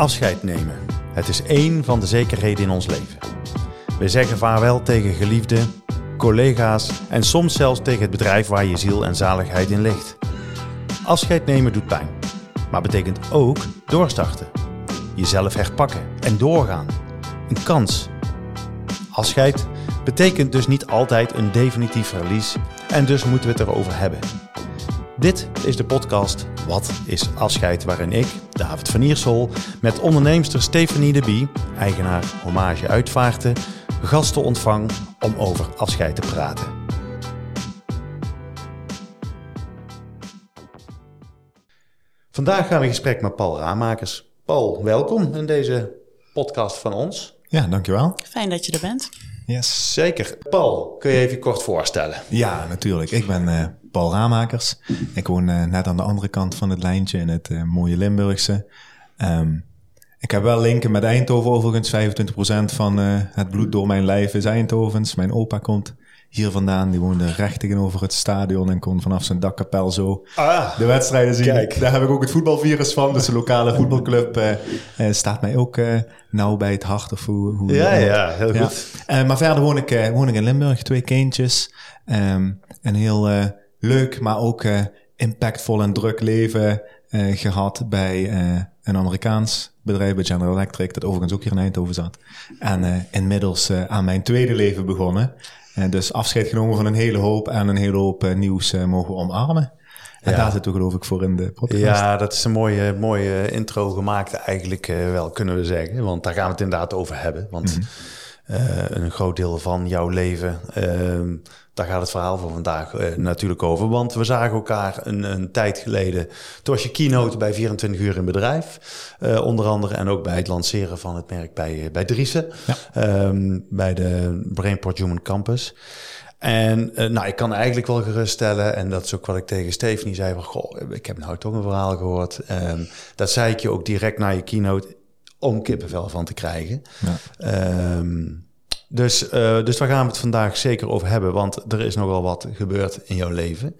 Afscheid nemen. Het is één van de zekerheden in ons leven. We zeggen vaarwel tegen geliefden, collega's en soms zelfs tegen het bedrijf waar je ziel en zaligheid in ligt. Afscheid nemen doet pijn, maar betekent ook doorstarten. Jezelf herpakken en doorgaan. Een kans. Afscheid betekent dus niet altijd een definitief verlies en dus moeten we het erover hebben. Dit is de podcast Wat is afscheid? Waarin ik, David van Iersel, met onderneemster Stefanie de Bie, eigenaar Hommage Uitvaarten, gasten ontvang om over afscheid te praten. Vandaag gaan we in gesprek met Paul Raamakers. Paul, welkom in deze podcast van ons. Ja, dankjewel. Fijn dat je er bent. Yes. Zeker. Paul, kun je even kort voorstellen? Ja, natuurlijk. Ik ben uh, Paul Raamakers. Ik woon uh, net aan de andere kant van het lijntje in het uh, mooie Limburgse. Um, ik heb wel linken met Eindhoven overigens. 25% van het bloed door mijn lijf is Eindhovens. Mijn opa komt hier vandaan. Die woonde recht tegenover het stadion en kon vanaf zijn dakkapel zo ah, de wedstrijden zien. Kijk. Daar heb ik ook het voetbalvirus van. Dus de lokale voetbalclub uh, uh, staat mij ook uh, nauw bij het hart. Of hoe, hoe ja, ja, heel ja. goed. maar verder woon ik, woon ik in Limburg, twee kindjes. Um, een heel leuk, maar ook impactvol en druk leven gehad bij een Amerikaans bedrijf, bij General Electric, dat overigens ook hier in Eindhoven zat. En inmiddels aan mijn tweede leven begonnen. En dus afscheid genomen van een hele hoop en een hele hoop nieuws mogen omarmen. En ja. daar zitten we geloof ik voor in de podcast. Ja, dat is een mooie, mooie intro gemaakt eigenlijk wel, kunnen we zeggen. Want daar gaan we het inderdaad over hebben. Want mm -hmm. een groot deel van jouw leven, ehm, daar gaat het verhaal van vandaag natuurlijk over. Want we zagen elkaar een, een, tijd geleden. Toen was je keynote bij 24 uur in bedrijf. onder andere en ook bij het lanceren van het merk bij, bij Driessen. Ja. Um, bij de Brainport Human Campus. En uh, nou, ik kan eigenlijk wel geruststellen, en dat is ook wat ik tegen Stephanie zei, van, goh, ik heb nou toch een verhaal gehoord. Um, dat zei ik je ook direct na je keynote, om kippenvel van te krijgen. Ja. Um, dus, uh, dus daar gaan we het vandaag zeker over hebben, want er is nogal wat gebeurd in jouw leven.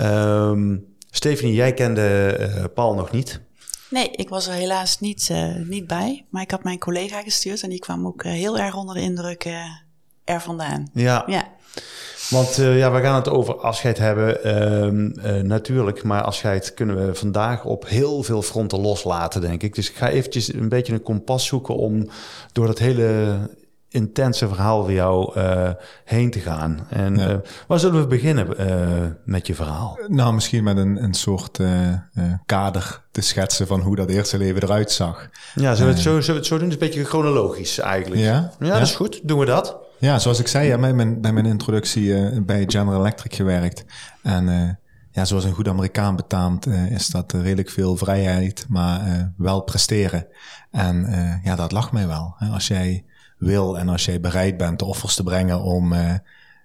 Um, Stephanie, jij kende uh, Paul nog niet. Nee, ik was er helaas niet, uh, niet bij. Maar ik had mijn collega gestuurd en die kwam ook heel erg onder de indruk er vandaan. Ja. ja. Want ja, we gaan het over afscheid hebben, natuurlijk. Maar afscheid kunnen we vandaag op heel veel fronten loslaten, denk ik. Dus ik ga eventjes een beetje een kompas zoeken om door dat hele intense verhaal voor jou uh, heen te gaan. En ja. uh, waar zullen we beginnen uh, met je verhaal? Nou, misschien met een, een soort kader te schetsen van hoe dat eerste leven eruit zag. Ja, zullen we, het zo, zullen we het zo doen? Het is een beetje chronologisch eigenlijk. Ja, ja, dat is goed. Doen we dat? Ja, zoals ik zei, ja, bij, mijn, bij mijn introductie bij General Electric gewerkt. En ja, zoals een goed Amerikaan betaamt, is dat redelijk veel vrijheid, maar wel presteren. En ja, dat lag mij wel. Als jij wil en als jij bereid bent de offers te brengen om, uh,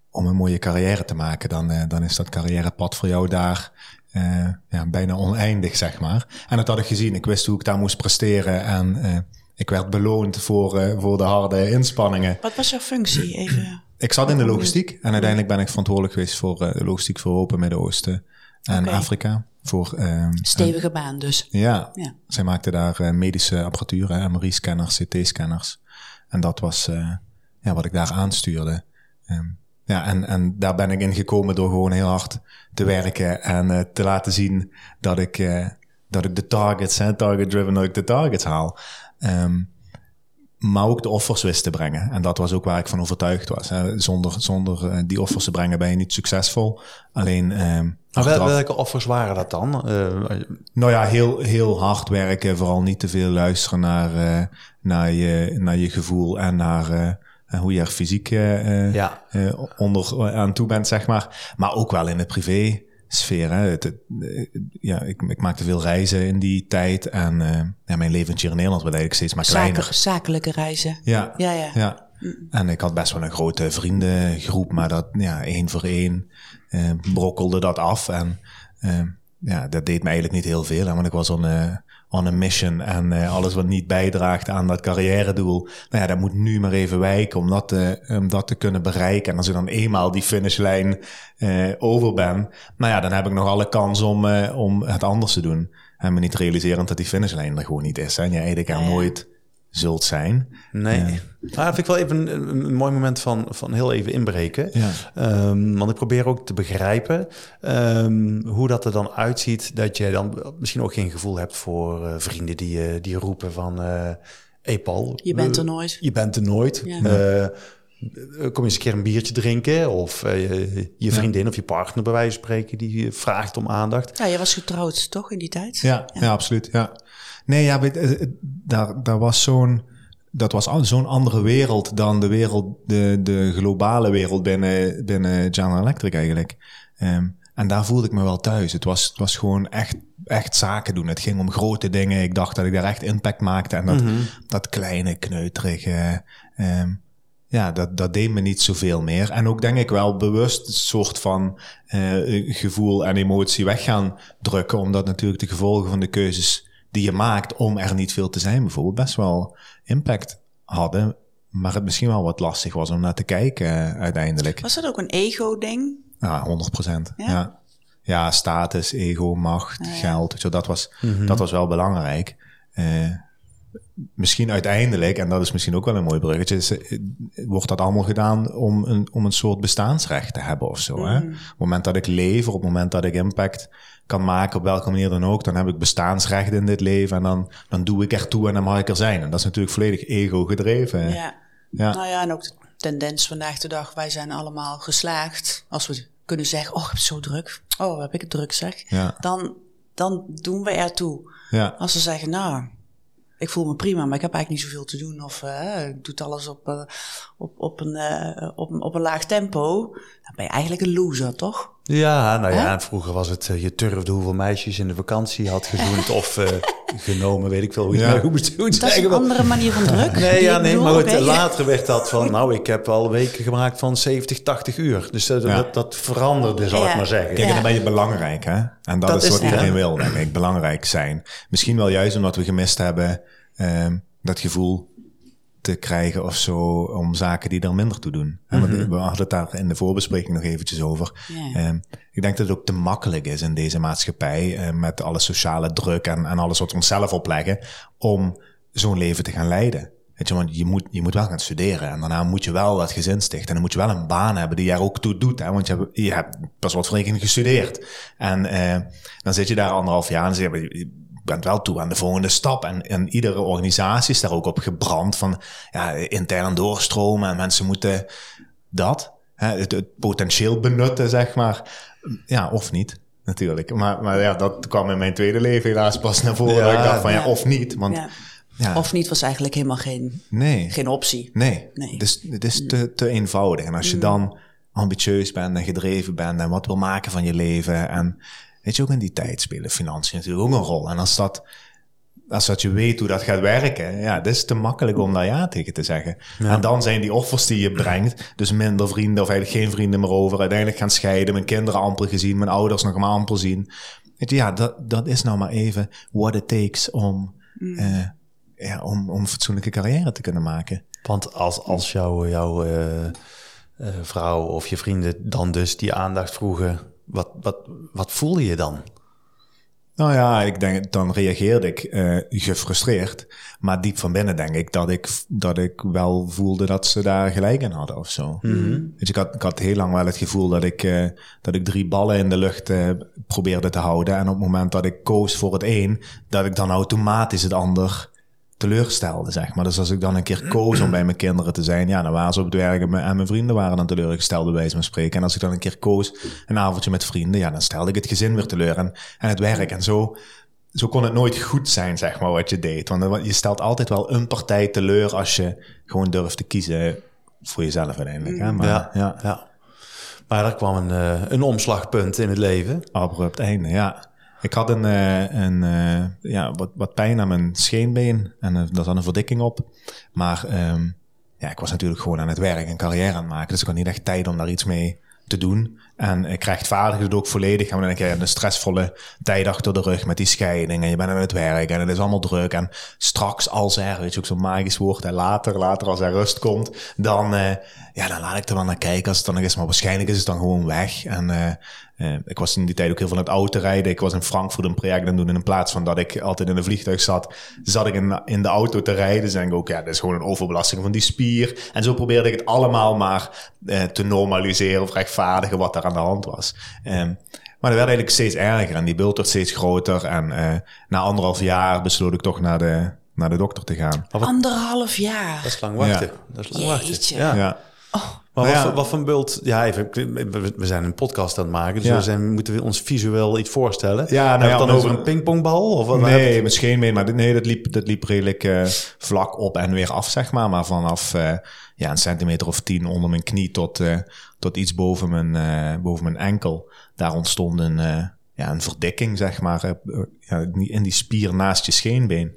om een mooie carrière te maken, dan, uh, dan is dat carrièrepad voor jou daar uh, ja, bijna oneindig, zeg maar. En dat had ik gezien. Ik wist hoe ik daar moest presteren en ik werd beloond voor, voor de harde inspanningen. Wat was jouw functie? Even... Ik zat in de logistiek en uiteindelijk ben ik verantwoordelijk geweest voor de logistiek voor Europa, Midden-Oosten en okay. Afrika. Voor, uh, Stevige baan dus. Ja, ja. zij maakte daar medische apparatuur, MRI-scanners, CT-scanners. En dat was uh, ja, wat ik daar aanstuurde. Um, ja, en, en daar ben ik in gekomen door gewoon heel hard te werken en uh, te laten zien dat ik, uh, dat ik de targets, target driven, dat ik de targets haal. Um, maar ook de offers wist te brengen. En dat was ook waar ik van overtuigd was. Zonder, zonder die offers te brengen ben je niet succesvol. Alleen. Um, maar wel, welke offers waren dat dan? Uh, nou ja, heel, heel hard werken. Vooral niet te veel luisteren naar, uh, naar, je, naar je gevoel en naar hoe je er fysiek ja. onder aan toe bent, zeg maar. Maar ook wel in de privé sfeer. Hè. Het, het, ja, ik, ik maakte veel reizen in die tijd. En uh, ja, mijn leventje in Nederland werd eigenlijk steeds maar kleiner. Zaken, zakelijke reizen. Ja, ja, ja. ja. En ik had best wel een grote vriendengroep, maar dat ja, één voor één uh, brokkelde dat af. En uh, ja, dat deed me eigenlijk niet heel veel. Hè, want ik was on, uh, on a mission en uh, alles wat niet bijdraagt aan dat carrière-doel, nou ja, dat moet nu maar even wijken om dat, te, om dat te kunnen bereiken. En als ik dan eenmaal die finishlijn uh, over ben, nou ja, dan heb ik nog alle kans om, om het anders te doen. En me niet realiserend dat die finishlijn er gewoon niet is. Hè? En je eigenlijk ja. nooit zult zijn. Nee. Maar dat vind ik wel even een, een mooi moment van, van heel even inbreken. Ja. Ehm, want ik probeer ook te begrijpen ehm, hoe dat er dan uitziet. Dat je dan misschien ook geen gevoel hebt voor eh, vrienden die, je die roepen van... eh hey Paul, Je bent er nooit. Je bent er nooit. Ja. Eh, kom eens een keer een biertje drinken. Of eh, je- je vriendin of je partner bij wijze van spreken die vraagt om aandacht. Ja, je was getrouwd, toch, in die tijd? Ja, ja. absoluut. Ja. Nee, ja, weet, eh, eh, daar, daar was zo'n. Dat was zo'n andere wereld dan de wereld, de, de globale wereld binnen, binnen General Electric eigenlijk. Ehm, en daar voelde ik me wel thuis. Het was, het was gewoon echt, echt zaken doen. Het ging om grote dingen. Ik dacht dat ik daar echt impact maakte. En dat, dat kleine, kneuterige. ehm, ja, dat, dat deed me niet zoveel meer. En ook denk ik wel bewust een soort van eh, gevoel en emotie weg gaan drukken. Omdat natuurlijk de gevolgen van de keuzes die je maakt om er niet veel te zijn, bijvoorbeeld, best wel impact hadden. Maar het misschien wel wat lastig was om naar te kijken eh, uiteindelijk. Was dat ook een ego-ding? Ja, 100 procent. Ja? Ja? ja. status, ego, macht, geld. weet je wel, dat, was, dat was wel belangrijk. Eh, misschien uiteindelijk, en dat is misschien ook wel een mooi bruggetje, is, eh, wordt dat allemaal gedaan om een, om een soort bestaansrecht te hebben of zo. Hè? Op het moment dat ik leef, op het moment dat ik impact kan maken, op welke manier dan ook, dan heb ik bestaansrecht in dit leven en dan, dan doe ik ertoe en dan mag ik er zijn. En dat is natuurlijk volledig ego gedreven. Ja. Ja. Nou ja, en ook de tendens vandaag de dag. Wij zijn allemaal geslaagd. Als we kunnen zeggen, oh, ik heb zo druk. Oh, heb ik het druk zeg. Ja. Dan, dan doen we ertoe. Ja. Als ze zeggen, nou, ik voel me prima, maar ik heb eigenlijk niet zoveel te doen. Of eh, ik doe alles op, eh, op, op, een, eh, op, op een laag tempo. Dan ben je eigenlijk een loser, toch? Ja, nou ja, en vroeger was het eh, je turfde hoeveel meisjes in de vakantie had gezoend of eh, genomen, weet ik veel hoe je Ja. het moet het Dat is een zeggen andere manier van druk. Nee, ja, nee, maar je. later werd dat van, nou, ik heb al weken gemaakt van 70, 80 uur. Dus dat, Ja. dat, dat veranderde, zal Ja. ik maar zeggen. Kijk, en dan ben je belangrijk, hè? En dat, Dat is wat het, iedereen ja. wil, denk ik. Belangrijk zijn. Misschien wel juist omdat we gemist hebben ehm, dat gevoel te krijgen of zo om zaken die er minder toe doen. En want We hadden het daar in de voorbespreking nog eventjes over. Ehm, ik denk dat het ook te makkelijk is in deze maatschappij eh, met alle sociale druk en, en alles wat we onszelf opleggen om zo'n leven te gaan leiden. Weet je, want je moet, je moet wel gaan studeren en daarna moet je wel dat gezin stichten. En dan moet je wel een baan hebben die er ook toe doet. Hè? Want je hebt, je hebt pas wat voor rekening gestudeerd. En eh, dan zit je daar anderhalf jaar en zeg je, je bent wel toe aan de volgende stap. En, en iedere organisatie is daar ook op gebrand van ja, intern doorstromen en mensen moeten dat, hè, het, het potentieel benutten, zeg maar. Ja, of niet. Natuurlijk. Maar, maar ja, dat kwam in mijn tweede leven helaas pas naar voren. Ja, dat ik dacht van ja, ja. of niet. Want Ja. ja, Of niet was eigenlijk helemaal geen, nee. geen optie. Nee, Nee. Het, is, het is te, te eenvoudig. En als je dan ambitieus bent en gedreven bent en wat wil maken van je leven. En weet je, ook in die tijd spelen financiën natuurlijk ook een rol. En als dat, als dat je weet hoe dat gaat werken, ja, dat is te makkelijk om daar ja tegen te zeggen. En dan zijn die offers die je brengt, dus minder vrienden of eigenlijk geen vrienden meer over. Uiteindelijk gaan scheiden, mijn kinderen amper gezien, mijn ouders nog maar amper zien. Weet je, ja, dat, dat is nou maar even what it takes om, eh, ja, om, om een fatsoenlijke carrière te kunnen maken. Want als, als jouw jouw eh, eh, vrouw of je vrienden dan dus die aandacht vroegen, wat, wat, wat voelde je dan? Nou ja, ik denk, dan reageerde ik eh, gefrustreerd. Maar diep van binnen denk ik dat, ik dat ik wel voelde dat ze daar gelijk in hadden of zo. Weet je, ik, had, ik had heel lang wel het gevoel dat ik, eh, dat ik drie ballen in de lucht eh, probeerde te houden. En op het moment dat ik koos voor het een, dat ik dan automatisch het ander teleurstelde, zeg maar. Dus als ik dan een keer koos om bij mijn kinderen te zijn, ja, dan waren ze op het werk en mijn- en mijn vrienden waren dan teleurgesteld, bij wijze van spreken. En als ik dan een keer koos een avondje met vrienden, ja, dan stelde ik het gezin weer teleur en, en het werk. En zo, zo kon het nooit goed zijn, zeg maar, wat je deed. Want je stelt altijd wel een partij teleur als je gewoon durft te kiezen voor jezelf uiteindelijk. Hè? Maar, ja, ja. ja. Maar er kwam een, eh, een omslagpunt in het leven. abrupt einde, ja. Ik had een, eh, een eh, ja, wat, wat pijn aan mijn scheenbeen en eh, daar zat een verdikking op. Maar ehm, ja, ik was natuurlijk gewoon aan het werk en carrière aan het maken. Dus ik had niet echt tijd om daar iets mee te doen. En ik rechtvaardigde het ook volledig. En dan denk ik, een stressvolle tijd achter de rug met die scheiding. En je bent aan het werk en het is allemaal druk. En straks als er, weet je ook zo'n magisch woord. En later, later als er rust komt, dan, eh, ja, dan laat ik er wel naar kijken als het dan nog is. Maar waarschijnlijk is het dan gewoon weg. En, eh, Eh, ik was in die tijd ook heel veel het auto rijden. Ik was in Frankfurt een project aan doen. En in plaats van dat ik altijd in een vliegtuig zat, zat ik in, in de auto te rijden. Dus denk ik ook, ja, dat is gewoon een overbelasting van die spier. En zo probeerde ik het allemaal maar te normaliseren of rechtvaardigen wat aan de hand was. Ehm, maar dat werd eigenlijk steeds erger en die bult werd steeds groter. En uh, na anderhalf jaar besloot ik toch naar de, naar de dokter te gaan. Anderhalf jaar. Dat is lang wachten. Dat is lang wachten. Jeetje. Ja. Ja. Oh, Maar Nou wat, ja. wat voor een bult... Ja, even, we we zijn een podcast aan het maken, dus Ja. we zijn, moeten we ons visueel iets voorstellen. Ja, nou ja, dan over een pingpongbal? Of wat? Nee, misschien mee, maar dit- nee, dat liep, dat liep redelijk eh, vlak op en weer af, zeg maar. Maar vanaf eh, ja, een centimeter of tien onder mijn knie tot, eh, tot iets boven mijn, eh, boven mijn enkel. Daar ontstond een, eh, ja, een verdikking, zeg maar, ja, in die spier naast je scheenbeen.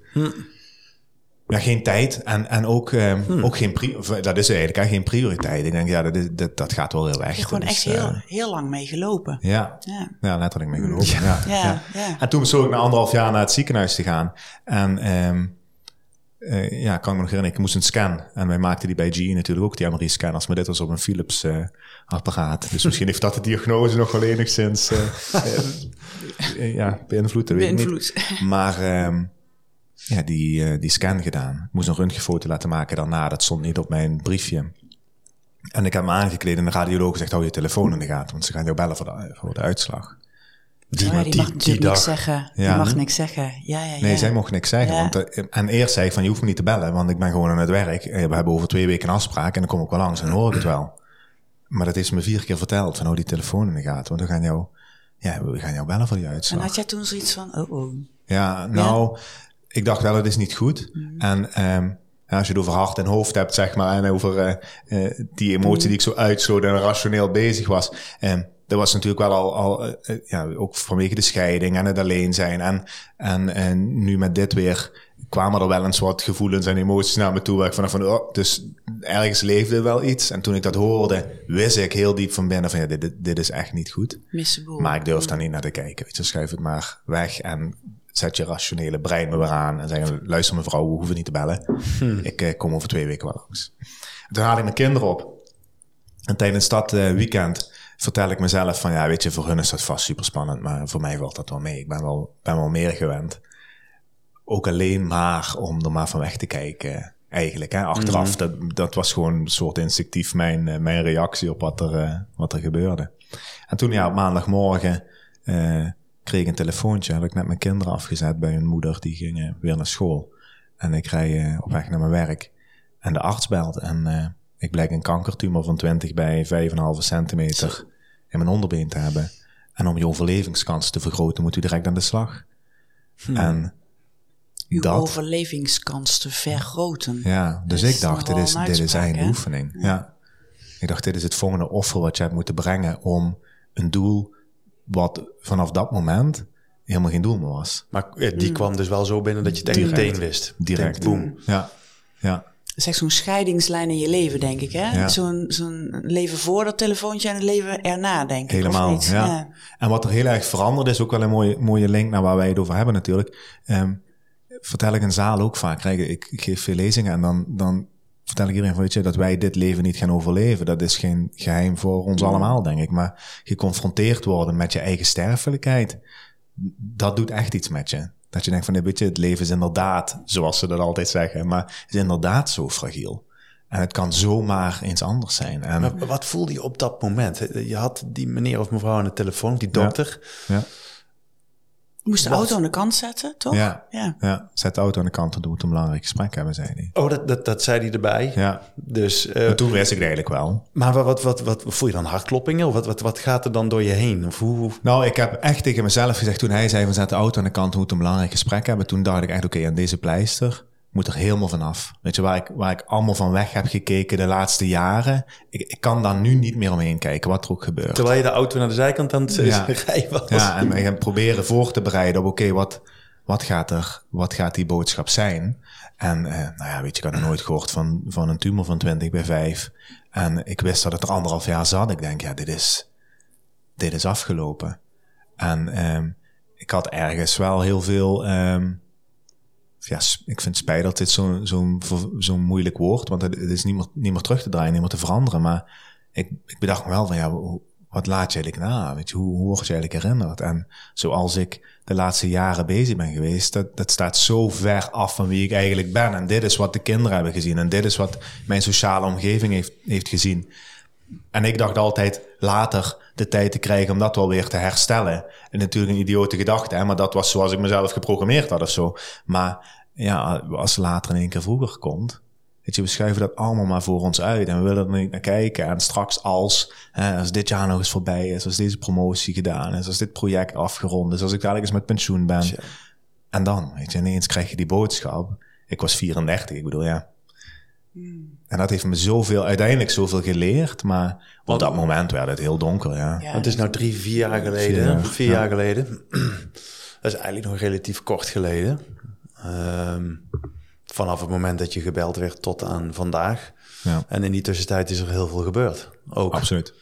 Ja, geen tijd en, en ook, eh, ook geen pri of, dat is eigenlijk hè, geen prioriteit. Ik denk, ja, dat, is, dat, dat gaat wel heel je weg. hebt gewoon Dus, echt heel, heel lang mee gelopen. ja, Ja. ja, letterlijk mee gelopen. Ja. Ja, ja. En toen besloot ik na anderhalf jaar naar het ziekenhuis te gaan. En ehm eh, ja, kan ik me nog herinneren, ik moest een scan. En wij maakten die bij GE natuurlijk ook, die MRI-scanners. Maar dit was op een Philips eh, apparaat. Dus misschien heeft dat de diagnose nog wel enigszins eh, ja, beïnvloed. weet ik niet. Maar ehm, ja, die, die scan gedaan. Ik moest een röntgenfoto laten maken daarna. Dat stond niet op mijn briefje. En ik heb me aangekleed en de radioloog zegt, hou je telefoon in de gaten. Want ze gaan jou bellen voor de, voor de uitslag. Die, maar die, die- mag die natuurlijk dag. niks zeggen. Ja. Die mag niks zeggen. Ja, ja, ja. Nee, zij mocht niks zeggen. Want, eh, en eerst zei ik van, je hoeft me niet te bellen, want ik ben gewoon aan het werk. Eh, We hebben over twee weken een afspraak en dan kom ik wel langs en hoor ik het wel. Maar dat is me vier keer verteld, van hou die telefoon in de gaten. Want we gaan jou, ja, we gaan jou bellen voor die En uitslag. had jij toen zoiets van, oh oh. Ja, nou, ik dacht wel, het is niet goed. Mm. En ehm, ja, als je het over hart en hoofd hebt, zeg maar, en over eh, die emotie die ik zo uitsloot en rationeel bezig was. ehm, dat was natuurlijk wel al, al eh, eh, ja, ook vanwege de scheiding en het alleen zijn. En, en, en nu met dit weer kwamen er wel een soort gevoelens en emoties naar me toe. Waar ik van, van oh, dus ergens leefde wel iets. En toen ik dat hoorde, wist ik heel diep van binnen van, ja, dit, dit, dit is echt niet goed. Missable. Maar ik durf daar niet naar te kijken. Weet je, schuif het maar weg en zet je rationele brein me weer aan. En zeg, luister mevrouw, we hoeven niet te bellen. Ik eh, kom over twee weken wel langs. Toen haal ik mijn kinderen op. En tijdens dat eh, weekend vertel ik mezelf van, ja, weet je, voor hun is dat vast super spannend. Maar voor mij valt dat wel mee. Ik ben wel, ben wel meer gewend. Ook alleen maar om er maar van weg te kijken. Eigenlijk, hè. achteraf, dat, dat was gewoon een soort instinctief mijn, eh, mijn reactie op wat er, eh, wat er gebeurde. En toen, ja, op maandagmorgen eh, kreeg ik een telefoontje. Had ik net mijn kinderen afgezet bij hun moeder. Die gingen weer naar school. En ik rij eh, op weg naar mijn werk. En de arts belt. En eh, ik blijk een kankertumor van 20 bij 5,5 centimeter in mijn onderbeen te hebben. En om je overlevingskans te vergroten, moet u direct aan de slag. En Uw dat, overlevingskans te vergroten. ja, dus Dat ik dacht, dit is, een dit is eigenlijk een oefening. Ja. Ik dacht, dit is het volgende offer wat je hebt moeten brengen om een doel wat vanaf dat moment helemaal geen doel meer was. Maar eh, die kwam dus wel zo binnen dat je het Direct. meteen wist. Direct. Boom. Ja, ja. Is echt zo'n scheidingslijn in je leven, denk ik. Hè? Ja. Zo'n zo'n leven voor dat telefoontje en het leven erna, denk ik. of Helemaal, niet? ja. En wat er heel erg veranderd is, ook wel een mooie, mooie link naar waar wij het over hebben natuurlijk. Ehm, vertel ik in zaal ook vaak. Kijk, ik, ik geef veel lezingen en dan, dan vertel ik iedereen van, weet je, dat wij dit leven niet gaan overleven. Dat is geen geheim voor ons allemaal, denk ik. Maar geconfronteerd worden met je eigen sterfelijkheid, dat doet echt iets met je. Dat je denkt van, nee, weet je, het leven is inderdaad, zoals ze dat altijd zeggen, maar is inderdaad zo fragiel. En het kan zomaar eens anders zijn. En, Maar wat voelde je op dat moment? Je had die meneer of mevrouw aan de telefoon, die dokter. ja. Moest de auto aan de kant zetten, toch? Ja. ja. Ja, zet de auto aan de kant en doe het een belangrijk gesprek hebben, zei hij. Oh, dat, dat, dat zei hij erbij. Ja, Dus, eh, en toen wist ik het eigenlijk wel. maar wat, wat, wat, wat voel je dan hartkloppingen? Of wat, wat, wat gaat er dan door je heen? Of hoe, Nou, ik heb echt tegen mezelf gezegd, toen hij zei van zet de auto aan de kant, we moeten een belangrijk gesprek hebben. Toen dacht ik echt, oké, aan deze pleister moet er helemaal vanaf. Weet je, waar ik, waar ik allemaal van weg heb gekeken de laatste jaren. Ik, ik kan daar nu niet meer omheen kijken, wat er ook gebeurt. terwijl je de auto naar de zijkant aan het eh, Ja. rijden was. Ja, en gaan proberen voor te bereiden op, oké, wat, wat gaat er, wat gaat die boodschap zijn? En, eh, nou ja, weet je, ik had nooit gehoord van, van een tumor van 20 bij 5. En ik wist dat het er anderhalf jaar zat. Ik denk, ja, dit is, dit is afgelopen. En ehm, ik had ergens wel heel veel, ehm, ja, ik vind spijt dat dit zo'n zo'n moeilijk woord, want het, het is niet meer, terug te draaien, niet meer te veranderen. Maar ik, ik bedacht me wel van, ja, wat laat je eigenlijk na? Weet je, hoe, hoe word je eigenlijk herinnerd? En zoals ik de laatste jaren bezig ben geweest, dat, dat staat zo ver af van wie ik eigenlijk ben. En dit is wat de kinderen hebben gezien. En dit is wat mijn sociale omgeving heeft, heeft gezien. En ik dacht altijd later de tijd te krijgen om dat wel weer te herstellen. En natuurlijk een idiote gedachte, hè, maar dat was zoals ik mezelf geprogrammeerd had of zo. Maar ja, als later in één keer vroeger komt, Weet je, we schuiven dat allemaal maar voor ons uit en we willen er niet naar kijken. En straks als, hè, als dit jaar nog eens voorbij is, als deze promotie gedaan is, als dit project afgerond is, als ik dadelijk eens met pensioen ben. En dan, weet je, ineens krijg je die boodschap. Ik was 34, ik bedoel, ja. Hmm. En dat heeft me zoveel, uiteindelijk zoveel geleerd, maar op dat moment werd het heel donker, ja. het is nou drie, vier jaar geleden, vier, jaar geleden. dat is eigenlijk nog relatief kort geleden. Um, vanaf het moment dat je gebeld werd tot aan vandaag. Ja. En in die tussentijd is er heel veel gebeurd. Ook. Absoluut.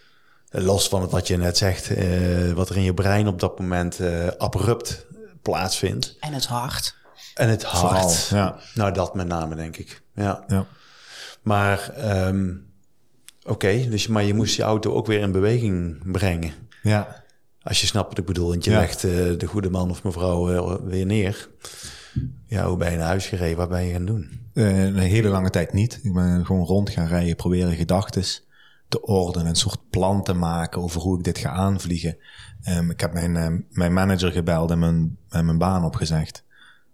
Los van het wat je net zegt, eh, wat er in je brein op dat moment uh, abrupt plaatsvindt. En het hart. En het hart. ja. Nou, dat met name, denk ik. Ja. ja. Maar, um, oké, dus, maar je moest je auto ook weer in beweging brengen. Ja. Als je snapt wat ik bedoel. Want je legt uh, de goede man of mevrouw weer neer. Ja, hoe ben je naar huis gereden? Wat ben je gaan doen? Uh, een hele lange tijd niet. Ik ben gewoon rond gaan rijden, proberen gedachten te ordenen, een soort plan te maken over hoe ik dit ga aanvliegen. Um, ik heb mijn, uh, mijn manager gebeld en mijn, en mijn baan opgezegd.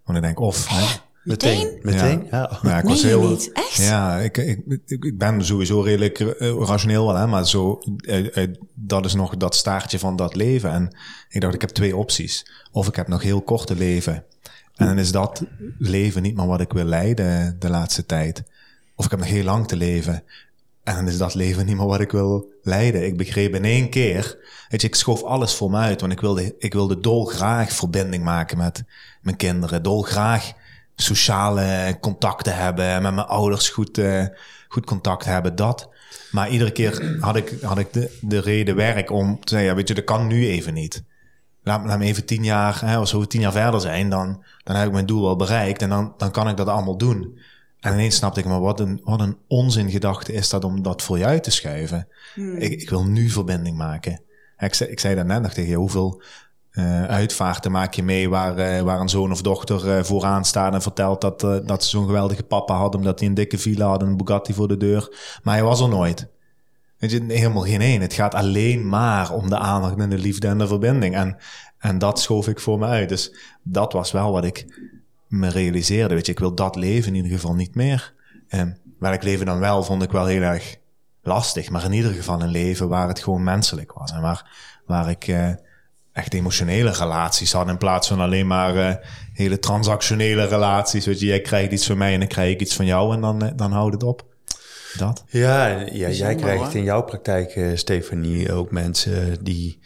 Want ik denk, of... Hè, Meteen? Meteen? Ja. ja. ik was heel, niet, echt? Ja, ik, ik, ik, ben sowieso redelijk uh, rationeel wel, hè, maar zo, uh, uh, dat is nog dat staartje van dat leven. En ik dacht, ik heb twee opties. Of ik heb nog heel korte leven en dan is dat leven niet meer wat ik wil leiden de laatste tijd. Of ik heb nog heel lang te leven. En dan is dat leven niet meer wat ik wil leiden. Ik begreep in één keer, weet je, ik schoof alles voor me uit. Want ik wilde, ik wilde dolgraag verbinding maken met mijn kinderen. Dolgraag sociale contacten hebben. Met mijn ouders goed, uh, goed contact hebben. Dat. Maar iedere keer had ik, had ik de, de reden werk om te zeggen, ja, weet je, dat kan nu even niet laat, laat me even tien jaar, hè, als we tien jaar verder zijn, dan, dan heb ik mijn doel wel bereikt en dan, dan kan ik dat allemaal doen. En ineens snapte ik, maar wat een, wat een onzingedachte is dat om dat voor je uit te schuiven. Hmm. Ik, ik wil nu verbinding maken. Ik zei, ik zei dat net nog tegen je, hoeveel uh, uitvaarten maak je mee waar, uh, waar een zoon of dochter uh, vooraan staat en vertelt dat, dat ze zo'n geweldige papa had omdat hij een dikke villa had en een Bugatti voor de deur. Maar hij was er nooit. Weet je, helemaal geen één. Het gaat alleen maar om de aandacht en de liefde en de verbinding. En, en dat schoof ik voor me uit. Dus dat was wel wat ik me realiseerde. Weet je, ik wil dat leven in ieder geval niet meer. En welk leven dan wel, vond ik wel heel erg lastig. Maar in ieder geval een leven waar het gewoon menselijk was. En waar, waar ik uh, echt emotionele relaties had. In plaats van alleen maar uh, hele transactionele relaties. Weet je, jij krijgt iets van mij en dan krijg ik iets van jou. En dan, uh, dan houdt het op. Dat? Ja, ja jij krijgt in jouw praktijk, uh, Stefanie, ook mensen die,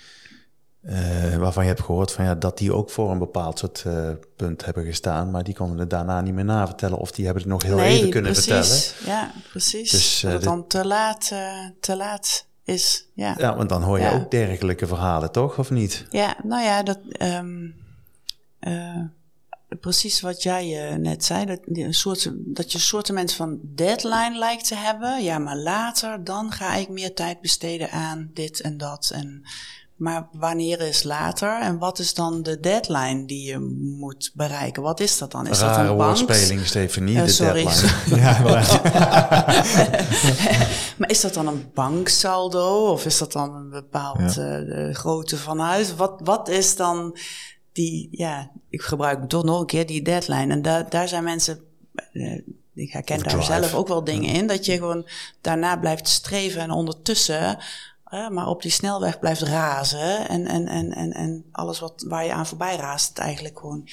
uh, waarvan je hebt gehoord van, ja, dat die ook voor een bepaald soort uh, punt hebben gestaan, maar die konden het daarna niet meer navertellen of die hebben het nog heel even kunnen precies. vertellen. Ja, precies. Dus, dat het dan te laat, te laat is. Ja. ja, want dan hoor je ook dergelijke verhalen, toch? Of niet? Ja, nou ja, dat... Um, precies wat jij uh, net zei, dat, een soort, dat je een soort van deadline lijkt te hebben. Ja, maar later, dan ga ik meer tijd besteden aan dit en dat. En, maar wanneer is later en wat is dan de deadline die je moet bereiken? Wat is dat dan? Is Rare dat een woordspeling, Stefanie, uh, de sorry. deadline. ja, maar is dat dan een banksaldo of is dat dan een bepaald ja. uh, grootte van huis? Wat, wat is dan die, ja, ik gebruik toch nog een keer die deadline. En daar daar zijn mensen, uh, ik herken daar zelf ook wel dingen in, dat je gewoon daarna blijft streven en ondertussen, uh, maar op die snelweg blijft razen en, en, en, en, en alles wat, waar je aan voorbij raast, eigenlijk gewoon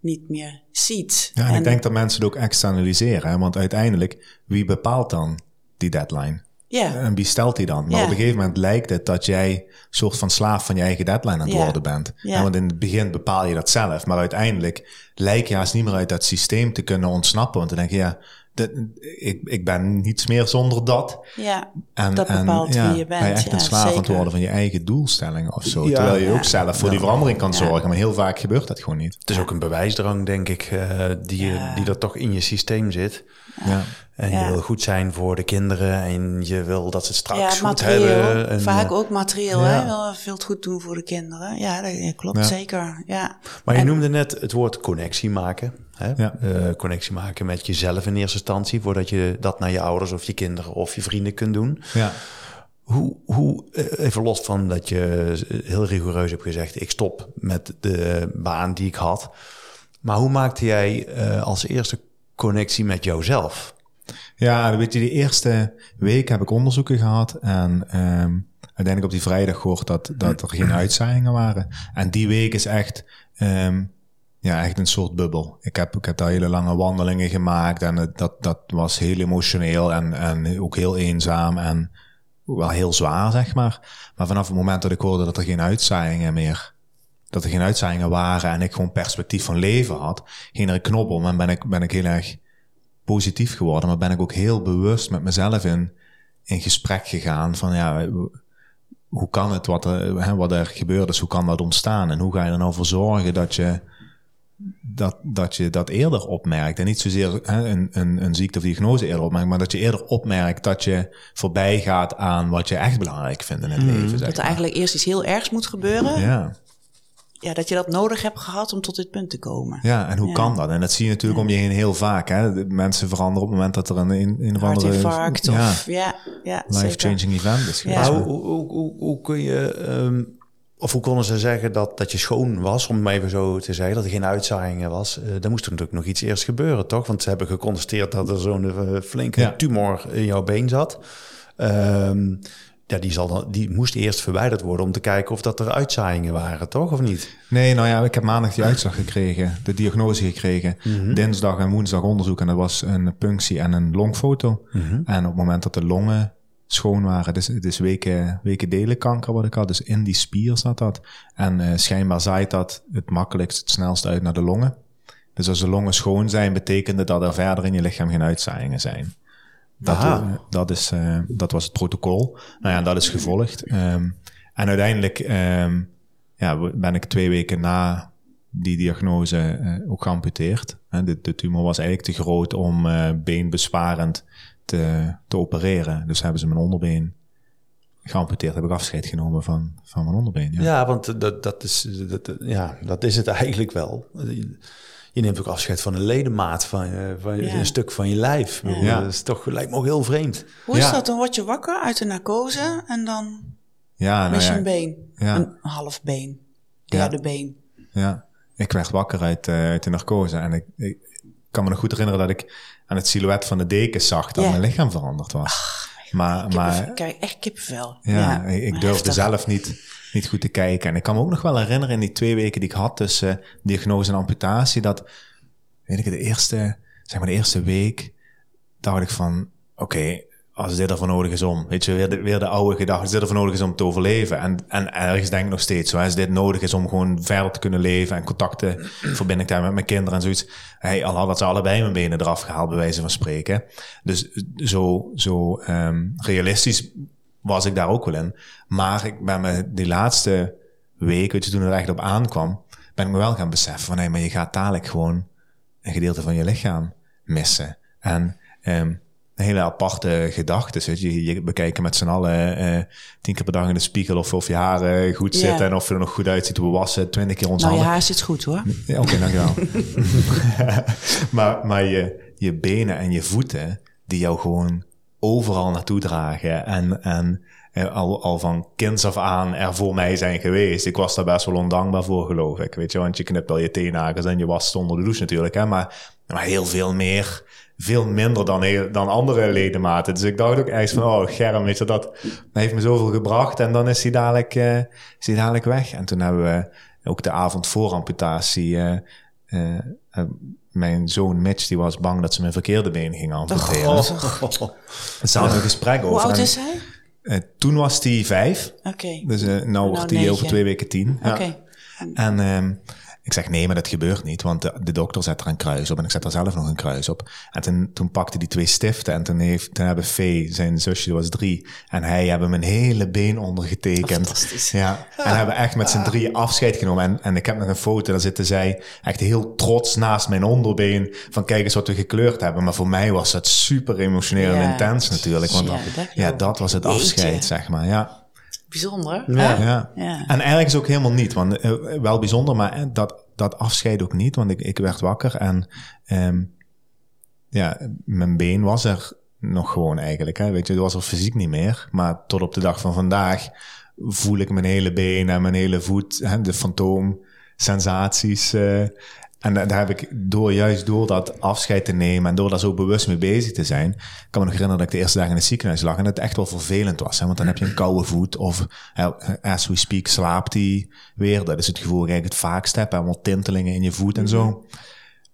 niet meer ziet. Ja, en, en ik denk dat mensen het ook externaliseren, want uiteindelijk, wie bepaalt dan die deadline? Ja. En wie stelt die dan? Maar op een gegeven moment lijkt het dat jij soort van slaaf van je eigen deadline aan het worden bent. En want in het begin bepaal je dat zelf. Maar uiteindelijk lijkt je haast niet meer uit dat systeem te kunnen ontsnappen. Want dan denk je, ja, de, ik, ik ben niets meer zonder dat. Ja, En, dat en, bepaalt ja, wie je bent. ben echt ja, een slaaf aan het worden van je eigen doelstellingen of zo. Ja. Terwijl je ook zelf voor die verandering kan Ja. zorgen. Maar heel vaak gebeurt dat gewoon niet. Het is ook een bewijsdrang, denk ik, eh, die, je- Ja. die er toch in je systeem zit. Ja. En Ja. je wil goed zijn voor de kinderen en je wil dat ze het straks Ja, goed materieel. hebben. En, Vaak eh, ook materieel. ja. Hè? Wel veel het goed doen voor de kinderen. Ja, dat klopt Ja. zeker. Ja. Maar je En- noemde net het woord connectie maken. Hè? Ja. Eh, connectie maken met jezelf in eerste instantie, voordat je dat naar je ouders of je kinderen of je vrienden kunt doen. Ja. Hoe, hoe eh, even los van dat je heel rigoureus hebt gezegd, ik stop met de baan die ik had. Maar hoe maakte jij eh, als eerste connectie met jouzelf? Ja, weet je, die eerste week heb ik onderzoeken gehad. En ehm, uiteindelijk op die vrijdag gehoord dat, dat er geen uitzaaiingen waren. En die week is echt, ehm, ja, echt een soort bubbel. Ik heb, ik heb daar hele lange wandelingen gemaakt. En dat, dat was heel emotioneel en, en ook heel eenzaam. En wel heel zwaar, zeg maar. Maar vanaf het moment dat ik hoorde dat er geen uitzaaiingen meer dat er geen uitzaaiingen waren en ik gewoon perspectief van leven had, ging er een knop om en ben ik, ben ik heel erg positief geworden, maar ben ik ook heel bewust met mezelf in, in gesprek gegaan van ja, hoe kan het wat hè, wat er gebeurd is, hoe kan dat ontstaan en hoe ga je er nou voor zorgen dat je dat, dat je dat eerder opmerkt en niet zozeer hè, een, een, een ziekte of diagnose eerder opmerkt, maar dat je eerder opmerkt dat je voorbij gaat aan wat je echt belangrijk vindt in het leven. Zeg Dat er maar. eigenlijk eerst iets heel ergs moet gebeuren. Ja. Ja, dat je dat nodig hebt gehad om tot dit punt te komen. Ja, en hoe Ja. kan dat? En dat zie je natuurlijk om je heen heel vaak. Hè? Mensen veranderen op het moment dat er een, een, een of andere ja, of ja, ja life-changing event is Ja. geweest. Maar hoe, hoe, hoe, hoe kun je, ehm, of hoe konden ze zeggen dat, dat je schoon was, om het maar even zo te zeggen, dat er geen uitzaaiingen was? Eh dan moest er natuurlijk nog iets eerst gebeuren, toch? Want ze hebben geconstateerd dat er zo'n eh, flinke Ja. tumor in jouw been zat. Ehm, ja, die, zal dan, die moest eerst verwijderd worden om te kijken of dat er uitzaaiingen waren, toch? Of niet? Nee, nou ja, ik heb maandag die uitslag gekregen, de diagnose gekregen. Dinsdag en woensdag onderzoek en dat was een punctie en een longfoto. En op het moment dat de longen schoon waren, dus het is weken, weken delenkanker wat ik had, dus in die spier zat dat. En eh, schijnbaar zaait dat het makkelijkst, het snelst uit naar de longen. Dus als de longen schoon zijn, betekende dat er verder in je lichaam geen uitzaaiingen zijn. Dat, eh, dat, is, eh, dat was het protocol. Nou ja, dat is gevolgd. Ehm, en uiteindelijk ehm, ja, ben ik twee weken na die diagnose ook geamputeerd. De, de tumor was eigenlijk te groot om beenbesparend te, te opereren. Dus hebben ze mijn onderbeen geamputeerd. Heb ik afscheid genomen van, van mijn onderbeen. Ja. Ja, want dat, dat, is, dat, ja, dat is het eigenlijk wel. Je neemt ook afscheid van een ledemaat, van, je- van Ja. een stuk van je lijf. Ja. Dat is toch, lijkt me ook heel vreemd. Hoe is Ja. dat? Dan word je wakker uit de narcose en dan Ja, nou mis je ja, een been. ja. Een half been. Derde been. Ja, ik werd wakker uit, eh, uit de narcose en ik, ik kan me nog goed herinneren dat ik aan het silhouet van de dekens zag dat Ja. mijn lichaam veranderd was. maar Kippenvel. maar Ik krijg echt kippenvel. ja, ik, ik durfde heftig. zelf niet, niet goed te kijken. En ik kan me ook nog wel herinneren in die twee weken die ik had tussen diagnose en amputatie, dat, weet ik, de eerste, zeg maar de eerste week, dacht ik van, oké, als dit ervoor nodig is om, weet je, weer de, weer de oude gedachte, als dit ervoor nodig is om te overleven. En, en ergens denk ik nog steeds zo, als dit nodig is om gewoon verder te kunnen leven en contacten, verbinding te hebben met mijn kinderen en zoiets. Hey, al hadden ze allebei mijn benen eraf gehaald, bij wijze van spreken. Dus zo, zo ehm, realistisch was ik daar ook wel in. Maar ik ben me die laatste week, weet je, toen het er echt op aankwam, ben ik me wel gaan beseffen van, hé, maar je gaat dadelijk gewoon een gedeelte van je lichaam missen. En ehm, een hele aparte gedachte. Weet je, je bekijken met z'n allen eh, tien keer per dag in de spiegel of, of je haren goed zitten en of je er nog goed uitziet. We wassen twintig keer ons Nou, je haar zit goed hoor. Ja, Oké, dankjewel. maar maar je, je benen en je voeten, die jou gewoon overal naartoe dragen. En, en eh, al, al van kinds af aan er voor mij zijn geweest. Ik was daar best wel ondankbaar voor, geloof ik. Weet je, want je knipt wel je teennagels en je wast onder de douche natuurlijk. Hè? Maar, maar heel veel meer. Veel minder dan, heel- dan andere ledematen. Dus ik dacht ook echt van, oh, Germ, weet je, dat, dat heeft me zoveel gebracht. En dan is hij dadelijk, eh, is hij dadelijk weg. En toen hebben we ook de avond voor amputatie... eh, eh, mijn zoon Mitch die was bang dat ze mijn verkeerde been gingen amputeren. Oh, Er staat een gesprek over. Hoe oud is hij? eh, toen was hij vijf. Oké. Dus eh nou wordt hij over twee weken tien. Ja. Oké. En ehm, ik zeg nee, maar dat gebeurt niet, want de, de, dokter zet er een kruis op en ik zet er zelf nog een kruis op. En toen, toen pakte die twee stiften en toen, heeft, toen hebben Fee, zijn zusje was drie, en hij hebben mijn hele been ondergetekend. Ja, en hebben echt met z'n drie afscheid genomen. En, en ik heb nog een foto, daar zitten zij echt heel trots naast mijn onderbeen van kijk eens wat we gekleurd hebben. Maar voor mij was dat super emotioneel en intens natuurlijk, want ja, dat, ja, dat was het afscheid, zeg maar. Ja bijzonder. Ja. ja. ja. En eigenlijk is ook helemaal niet, want uh, wel bijzonder, maar eh, dat, dat afscheid ook niet, want ik, ik werd wakker en um, ja, mijn been was er nog gewoon eigenlijk. Hè. Weet je, het was er fysiek niet meer, maar tot op de dag van vandaag voel ik mijn hele been en mijn hele voet, hè, de fantoom sensaties. Uh, en daar heb ik door, juist door dat afscheid te nemen en door daar zo bewust mee bezig te zijn, kan me nog herinneren dat ik de eerste dag in het ziekenhuis lag en het echt wel vervelend was. Hè? Want dan heb je een koude voet of as we speak slaapt die weer. Dat is het gevoel dat ik het vaakst heb wat tintelingen in je voet en zo.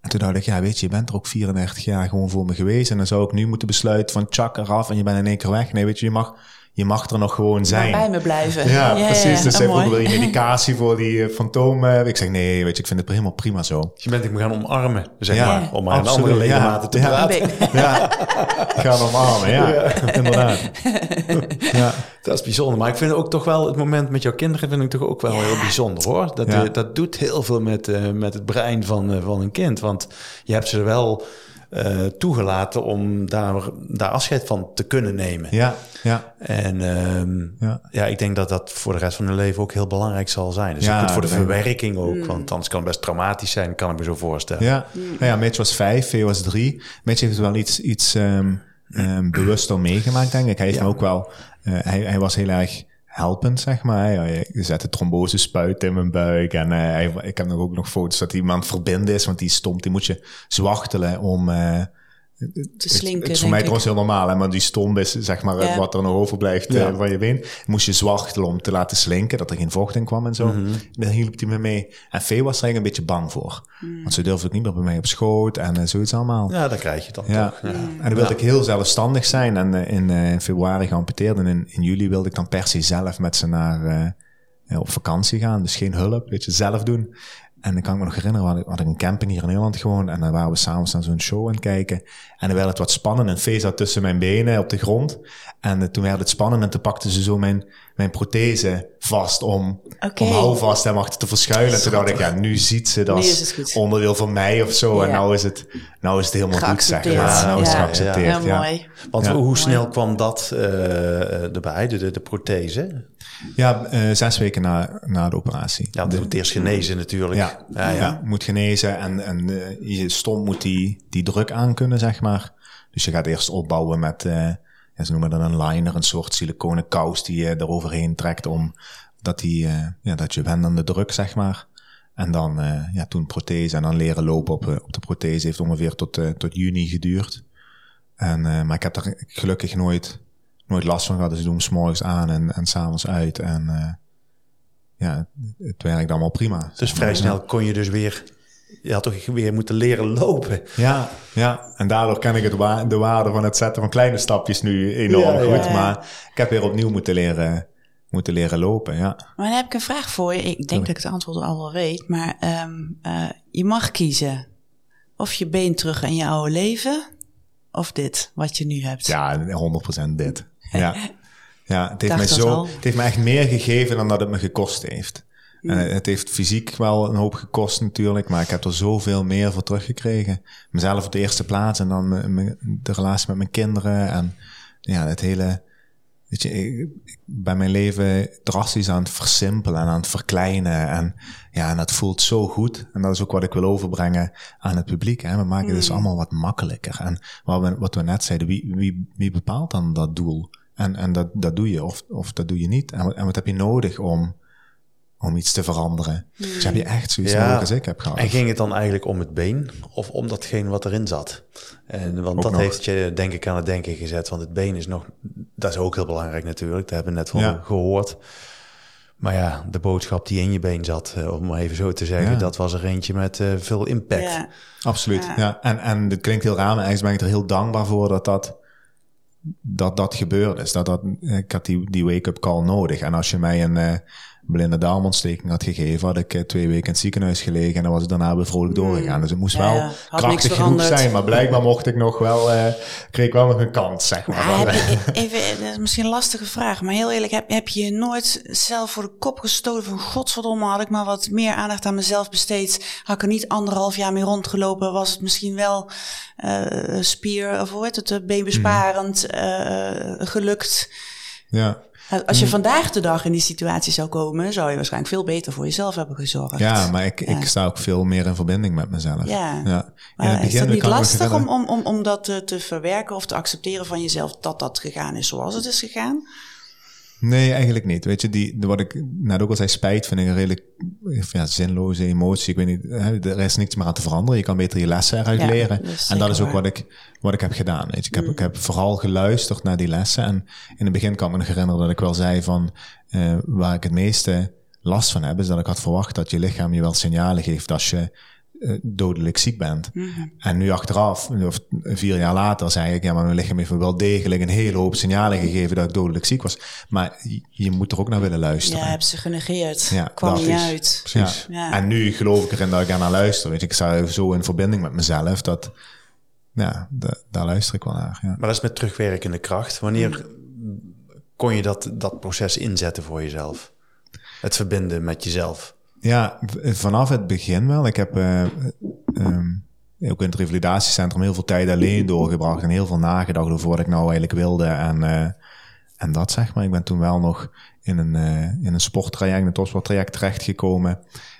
En toen dacht ik, ja weet je, je bent er ook 34 jaar gewoon voor me geweest en dan zou ik nu moeten besluiten van tjak eraf en je bent in één keer weg. Nee, weet je, je mag je mag er nog gewoon zijn. bij me blijven. Ja, precies. dus ze wil je medicatie voor die uh, fantomen. Ik zeg nee, weet je, ik vind het helemaal prima zo. Je bent ik me gaan omarmen, zeg maar. Om aan andere ledematen te praten. Ja, gaan omarmen, ja. Inderdaad. ja. Dat is bijzonder. Maar ik vind ook toch wel het moment met jouw kinderen vind ik toch ook wel heel bijzonder hoor. Dat, dat doet heel veel met, uh, met het brein van, uh, van een kind. Want je hebt ze er wel uh, toegelaten om daar, daar afscheid van te kunnen nemen. Ja, ja. En um, ja. ja. ik denk dat dat voor de rest van hun leven ook heel belangrijk zal zijn. Dus ja, goed voor de verwerking ook, mm. want anders kan het best traumatisch zijn, kan ik me zo voorstellen. Ja, mm. nou ja Mitch was vijf, Vee was drie. Mitch heeft wel iets, iets um, um, bewuster meegemaakt, denk ik. Hij heeft me ook wel, uh, hij, hij was heel erg helpend, zeg maar. Je zet de trombose spuit in mijn buik. En uh, ik heb nog ook nog foto's dat iemand verbinden is, want die stond, die moet je zwachtelen om... Uh, te slinken. Het, is voor mij trouwens heel normaal, hè, maar die stom is zeg maar wat er nog overblijft ja. uh, van je been. Moest je zwachtelen om te laten slinken, dat er geen vocht in kwam en zo. Mm -hmm. Dan hielp hij me mee. En Vee was er eigenlijk een beetje bang voor. Mm. Want ze durfde het niet meer bij mij op schoot en uh, zoiets allemaal. Ja, dan krijg je dat ja. toch. Ja. En dan wilde ik heel zelfstandig zijn en uh, in, in, februari geamputeerd. En in, in juli wilde ik dan per se zelf met ze naar op vakantie gaan. Dus geen hulp, weet je, zelf doen. En dan kan ik me nog herinneren, we hadden, een camping hier in Nederland gewoon. En dan waren we s'avonds naar zo'n show aan kijken. En dan werd het wat spannend. En Fee zat tussen mijn benen op de grond. En uh, toen werd het spannend. En toen pakte ze zo mijn, mijn prothese vast om, okay. om houvast hem achter te verschuilen. En toen dacht ik, ja, nu ziet ze dat onderdeel van mij of zo. Ja. En nou is het, nou is het helemaal goed, zeg maar. Ja, nou is het geaccepteerd. Ja, mooi. Want hoe snel kwam dat uh, erbij, de, de, de prothese? Ja, uh, zes weken na, na de operatie. Ja, dat moet eerst genezen natuurlijk. Ja, ja, ja. moet genezen en, en uh, je stom moet die, die druk aan kunnen, zeg maar. Dus je gaat eerst opbouwen met, uh, ja, ze noemen dat een liner, een soort siliconen kous die je eroverheen trekt om dat, die, ja, dat je wend aan de druk, zeg maar. En dan ja, toen prothese en dan leren lopen op, op de prothese heeft ongeveer tot, tot juni geduurd. En, maar ik heb daar gelukkig nooit nooit last van gehad. Dus ik doe hem s'morgens aan en, en s'avonds uit. En ja, het werkt allemaal prima. Dus vrij snel kon je dus weer... Je had toch weer moeten leren lopen. Ja, ja. en daardoor ken ik het wa de waarde van het zetten van kleine stapjes nu enorm ja, goed. Ja, maar ik heb weer opnieuw moeten leren, moeten leren lopen, ja. Maar dan heb ik een vraag voor je. Ik denk dat ik het antwoord al wel weet. Maar um, uh, je mag kiezen of je been terug in je oude leven... of dit, wat je nu hebt. Ja, 100% dit. Ja, ja het, heeft mij zo, het heeft me echt meer gegeven dan dat het me gekost heeft. En het heeft fysiek wel een hoop gekost natuurlijk, maar ik heb er zoveel meer voor teruggekregen. Mezelf op de eerste plaats en dan de relatie met mijn kinderen en ja, het hele, weet je, ik, ik ben mijn leven drastisch aan het versimpelen en aan het verkleinen en ja, en dat voelt zo goed. En dat is ook wat ik wil overbrengen aan het publiek. Hè. We maken mm. het dus allemaal wat makkelijker. En wat we, wat we net zeiden, wie, wie, wie bepaalt dan dat doel? En, en dat, dat doe je of, of dat doe je niet. En, en wat heb je nodig om, om iets te veranderen? Mm. Dus heb je echt zoiets ja. nodig als ik heb gehad. En ging het dan eigenlijk om het been of om datgene wat erin zat? En, want dat heeft je denk ik aan het denken gezet. Want het been is nog, dat is ook heel belangrijk natuurlijk. Dat hebben we net van ja. gehoord. Maar ja, de boodschap die in je been zat, uh, om maar even zo te zeggen, ja. dat was er eentje met uh, veel impact. Ja. Absoluut, ja. ja. En, en het klinkt heel raar, maar eigenlijk ben ik er heel dankbaar voor dat dat dat dat gebeurd is. Dat dat, ik had die, die wake-up call nodig. En als je mij een, uh, blinde darmontsteking had gegeven, had ik twee weken in het ziekenhuis gelegen en dan was ik daarna weer vrolijk hmm. doorgegaan. Dus het moest wel krachtig genoeg zijn, maar blijkbaar mocht ik nog wel, kreeg ik wel nog een kans, zeg maar. maar even, dat is misschien een lastige vraag, maar heel eerlijk, heb, heb je nooit zelf voor de kop gestoten van godverdomme, had ik maar wat meer aandacht aan mezelf besteed, had ik er niet anderhalf jaar mee rondgelopen, was het misschien wel uh, spier, of hoe heet het, beenbesparend uh, gelukt. Ja. Als je vandaag de dag in die situatie zou komen, zou je waarschijnlijk veel beter voor jezelf hebben gezorgd. Ja, maar ik, ik sta ook veel meer in verbinding met mezelf. Ja. ja. Maar is het niet lastig om, om, om, om dat te, te verwerken of te accepteren van jezelf dat dat gegaan is zoals het is gegaan? Nee, eigenlijk niet. Weet je, die, wat ik net ook al zei, spijt vind ik een redelijk ja, zinloze emotie. Ik weet niet, er is niks meer aan te veranderen. Je kan beter je lessen eruit leren. en dat is ook wat ik, wat ik heb gedaan. Weet je. Ik, heb, mm. ik heb vooral geluisterd naar die lessen. En in het begin kan ik me nog herinneren dat ik wel zei van, uh, waar ik het meeste last van heb, is dat ik had verwacht dat je lichaam je wel signalen geeft als je dodelijk ziek bent. Mhm. En nu achteraf, of vier jaar later, zei ik, ja, maar mijn lichaam heeft me wel degelijk een hele hoop signalen gegeven dat ik dodelijk ziek was. Maar je, moet er ook naar willen luisteren. Ja, heb ze genegeerd. Ja, Kwam niet uit. Precies. Ja. En nu geloof ik erin dat ik er naar luister. Weet je, ik sta zo in verbinding met mezelf dat, ja, daar luister ik wel naar. Ja. Maar dat is met terugwerkende kracht. Wanneer kon je dat, dat proces inzetten voor jezelf? Het verbinden met jezelf? Ja, vanaf het begin wel. Ik heb uh, ook in het revalidatiecentrum heel veel tijd alleen doorgebracht en heel veel nagedacht over wat ik nou eigenlijk wilde. En, uh, en dat zeg maar. Ik ben toen wel nog in een, uh, in een sporttraject, een topsporttraject terechtgekomen.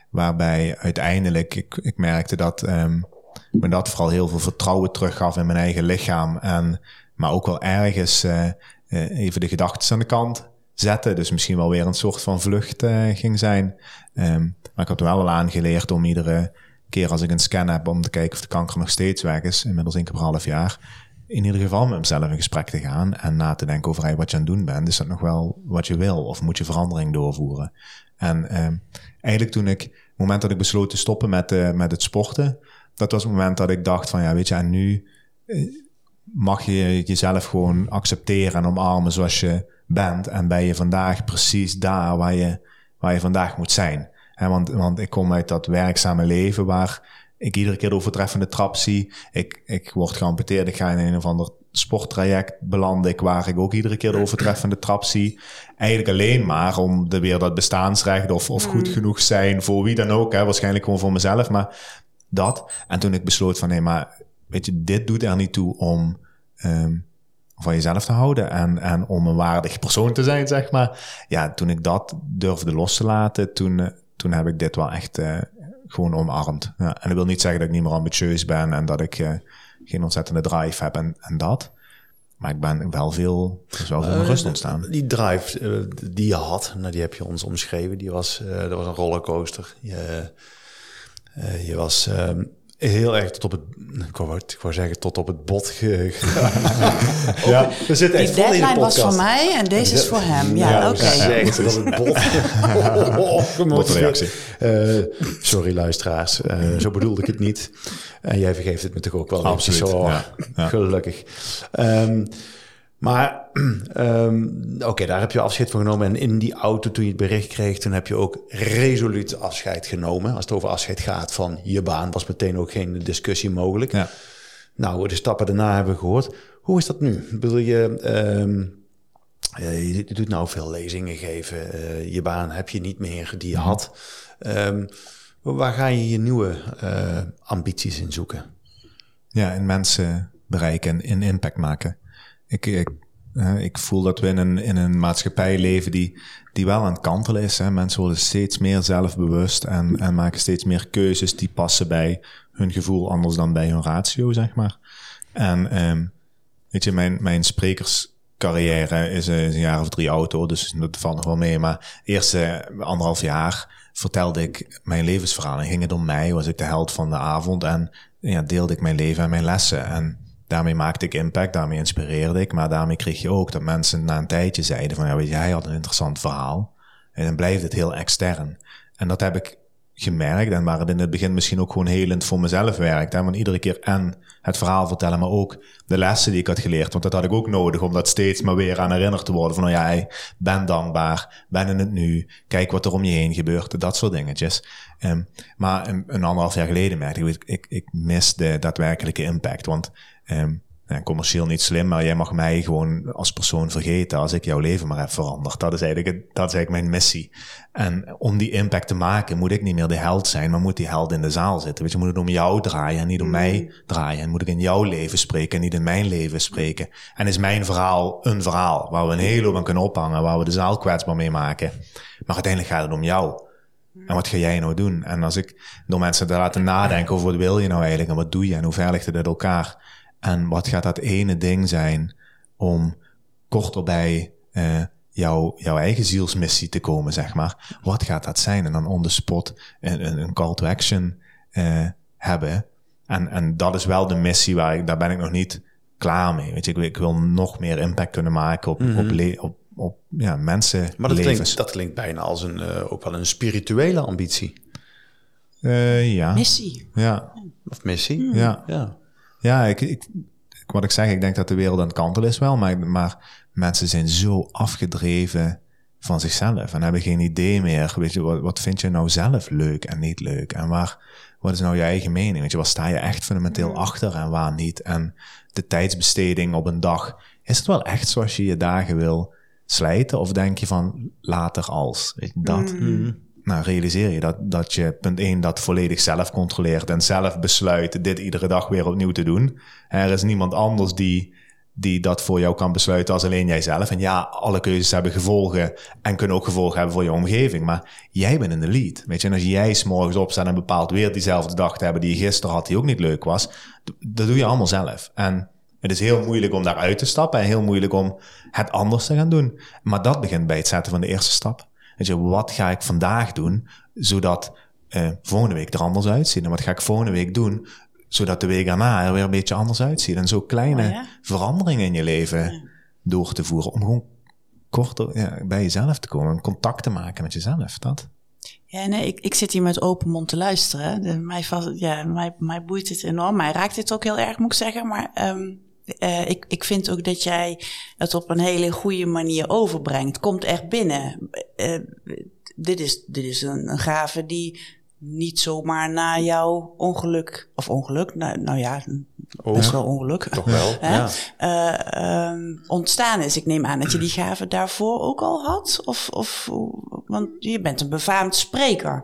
Waarbij uiteindelijk ik, ik merkte dat um, me dat vooral heel veel vertrouwen teruggaf in mijn eigen lichaam. En, maar ook wel ergens even de gedachten aan de kant zetten. Dus misschien wel weer een soort van vlucht uh, ging zijn. Um, maar ik had wel al aangeleerd om iedere keer als ik een scan heb om te kijken of de kanker nog steeds weg is, inmiddels één keer per half jaar, in ieder geval met mezelf in gesprek te gaan en na te denken over wat je aan het doen bent. Is dat nog wel wat je wil of moet je verandering doorvoeren? En um, eigenlijk toen ik, het moment dat ik besloot te stoppen met, uh, met het sporten, dat was het moment dat ik dacht van ja, weet je, en nu uh, mag je jezelf gewoon accepteren en omarmen zoals je bent. En ben je vandaag precies daar waar je, waar je vandaag moet zijn. En want, want ik kom uit dat werkzame leven waar ik iedere keer de overtreffende trap zie. Ik, ik word geamputeerd, ik ga in een of ander sporttraject beland ik waar ik ook iedere keer de overtreffende trap zie. Eigenlijk alleen maar om de weer dat bestaansrecht of, of goed mm. genoeg zijn voor wie dan ook. Hè, waarschijnlijk gewoon voor mezelf, maar dat. En toen ik besloot van nee, maar weet je, dit doet er niet toe om um, van jezelf te houden en, en om een waardig persoon te zijn, zeg maar. Ja, toen ik dat durfde los te laten, toen, eh, toen heb ik dit wel echt uh, gewoon omarmd. Ja, en dat wil niet zeggen dat ik niet meer ambitieus ben en dat ik uh, geen ontzettende drive heb en, en dat. Maar ik ben wel veel, er is wel veel uh, rust ontstaan. Die drive die je had, nou, die heb je ons omschreven, die was, dat was een rollercoaster. Je, je was ehm, heel erg tot op het, ik wou, ik wou zeggen, tot op het bot ja, we zitten echt Die deadline was voor mij en deze is voor hem. Ja, ja oké. Okay. tot op het bot. oh, oh, reactie. Uh, sorry luisteraars, uh, zo bedoelde ik het niet. En jij vergeeft het me toch ook wel. Absoluut, zo, ja. Gelukkig. Um, maar um, oké, daar heb je afscheid van genomen. En in die auto, toen je het bericht kreeg, toen heb je ook resoluut afscheid genomen. Als het over afscheid gaat van je baan, was meteen ook geen discussie mogelijk. Ja. Nou, de stappen daarna hebben we gehoord. Hoe is dat nu? Wil je, um, je doet nou veel lezingen geven. Uh, je baan heb je niet meer die je had. Um, waar ga je je nieuwe uh, ambities in zoeken? Ja, in mensen bereiken en impact maken. Ik, ik, voel dat we in een, in een maatschappij leven die, die wel aan het kantelen is. Hè. Mensen worden steeds meer zelfbewust en, en maken steeds meer keuzes die passen bij hun gevoel anders dan bij hun ratio, zeg maar. En um, weet je, mijn, mijn sprekerscarrière is, is, een jaar of drie oud dus dat valt nog wel mee. Maar eerste anderhalf jaar vertelde ik mijn levensverhaal en ging het om mij, was ik de held van de avond en ja, deelde ik mijn leven en mijn lessen. En daarmee maakte ik impact, daarmee inspireerde ik. Maar daarmee kreeg je ook dat mensen na een tijdje zeiden van, ja weet je, hij had een interessant verhaal. En dan blijft het heel extern. En dat heb ik gemerkt en waar het in het begin misschien ook gewoon helend voor mezelf werkt. Want iedere keer en het verhaal vertellen, maar ook de lessen die ik had geleerd. Want dat had ik ook nodig om dat steeds maar weer aan herinnerd te worden. Van nou ja, ben dankbaar, ben in het nu, kijk wat er om je heen gebeurt, dat soort dingetjes. Um, maar een, een anderhalf jaar geleden merkte ik, ik, ik mis de daadwerkelijke impact. Want um, commercieel niet slim, maar jij mag mij gewoon als persoon vergeten als ik jouw leven maar heb veranderd. Dat is eigenlijk, dat is eigenlijk mijn missie. En om die impact te maken, moet ik niet meer de held zijn, maar moet die held in de zaal zitten. Weet je, moet het om jou draaien en niet om mij mm. draaien. En moet ik in jouw leven spreken en niet in mijn leven spreken. En is mijn verhaal een verhaal waar we een hele hoop aan kunnen ophangen, waar we de zaal kwetsbaar mee maken. Maar uiteindelijk gaat het om jou. En wat ga jij nou doen? En als ik door mensen te laten nadenken over wat wil je nou eigenlijk en wat doe je en hoe ver ligt het uit elkaar? En wat gaat dat ene ding zijn om korter bij uh, jouw, jouw eigen zielsmissie te komen, zeg maar. Wat gaat dat zijn? En dan on the spot een, een call to action uh, hebben. En, en dat is wel de missie waar ik, daar ben ik nog niet klaar mee. Weet je, ik, ik wil nog meer impact kunnen maken op, mm op, mhm. op, op ja, mensen. Maar dat klinkt, dat klinkt bijna als een, uh, ook wel een spirituele ambitie. Uh, ja. Missie. Ja. Of missie. Ja. ja. Ja, ik, ik, wat ik zeg, ik denk dat de wereld aan het kantelen is wel, maar, maar mensen zijn zo afgedreven van zichzelf en hebben geen idee meer. Weet je, wat, wat vind je nou zelf leuk en niet leuk? En waar, wat is nou je eigen mening? Weet je, waar sta je echt fundamenteel mm. achter en waar niet? En de tijdsbesteding op een dag, is het wel echt zoals je je dagen wil slijten? Of denk je van later als? Weet je, dat. Mm nou, realiseer je dat, dat je punt 1 dat volledig zelf controleert en zelf besluit dit iedere dag weer opnieuw te doen. Er is niemand anders die, die dat voor jou kan besluiten als alleen jijzelf. En ja, alle keuzes hebben gevolgen en kunnen ook gevolgen hebben voor je omgeving. Maar jij bent in de lead. Weet je, en als jij s'morgens opstaat en bepaalt weer diezelfde dag te hebben die je gisteren had, die ook niet leuk was, dat doe je allemaal zelf. En het is heel moeilijk om daaruit te stappen en heel moeilijk om het anders te gaan doen. Maar dat begint bij het zetten van de eerste stap. Weet je, wat ga ik vandaag doen, zodat uh, volgende week er anders uitziet? En wat ga ik volgende week doen, zodat de week daarna er weer een beetje anders uitziet? En zo kleine oh veranderingen in je leven door te voeren, om gewoon korter ja, bij jezelf te komen, contact te maken met jezelf. Dat. Ja, nee, ik, ik zit hier met open mond te luisteren. De, mij, ja, mij, mij boeit het enorm. Mij raakt dit ook heel erg, moet ik zeggen. Maar um, uh, ik, ik vind ook dat jij het op een hele goede manier overbrengt. Komt echt binnen. Uh, dit is, dit is een, een gave die niet zomaar na jouw ongeluk, of ongeluk, nou, nou ja, best wel ongeluk. Toch wel, ja. Uh, um, ontstaan is. Ik neem aan dat je die gave daarvoor ook al had. Of, of, want je bent een befaamd spreker.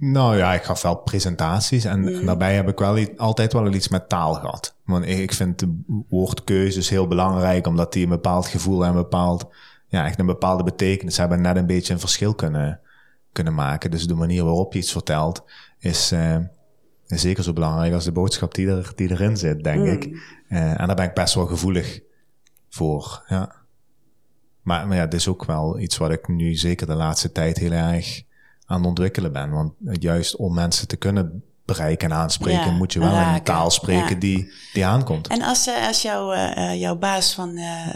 Nou ja, ik gaf wel presentaties en, mm. daarbij heb ik wel altijd wel iets met taal gehad. Want ik vind de woordkeuzes heel belangrijk, omdat die een bepaald gevoel en een bepaald, ja, echt een bepaalde betekenis hebben net een beetje een verschil kunnen, kunnen maken. Dus de manier waarop je iets vertelt is, uh, is zeker zo belangrijk als de boodschap die, er, die erin zit, denk ik. Uh, en daar ben ik best wel gevoelig voor, ja. Maar, maar ja, het is ook wel iets wat ik nu zeker de laatste tijd heel erg aan het ontwikkelen ben. Want juist om mensen te kunnen bereiken en aanspreken, moet je wel raken. een taal spreken die, die aankomt. En als, uh, als jouw, uh, jouw baas van, uh,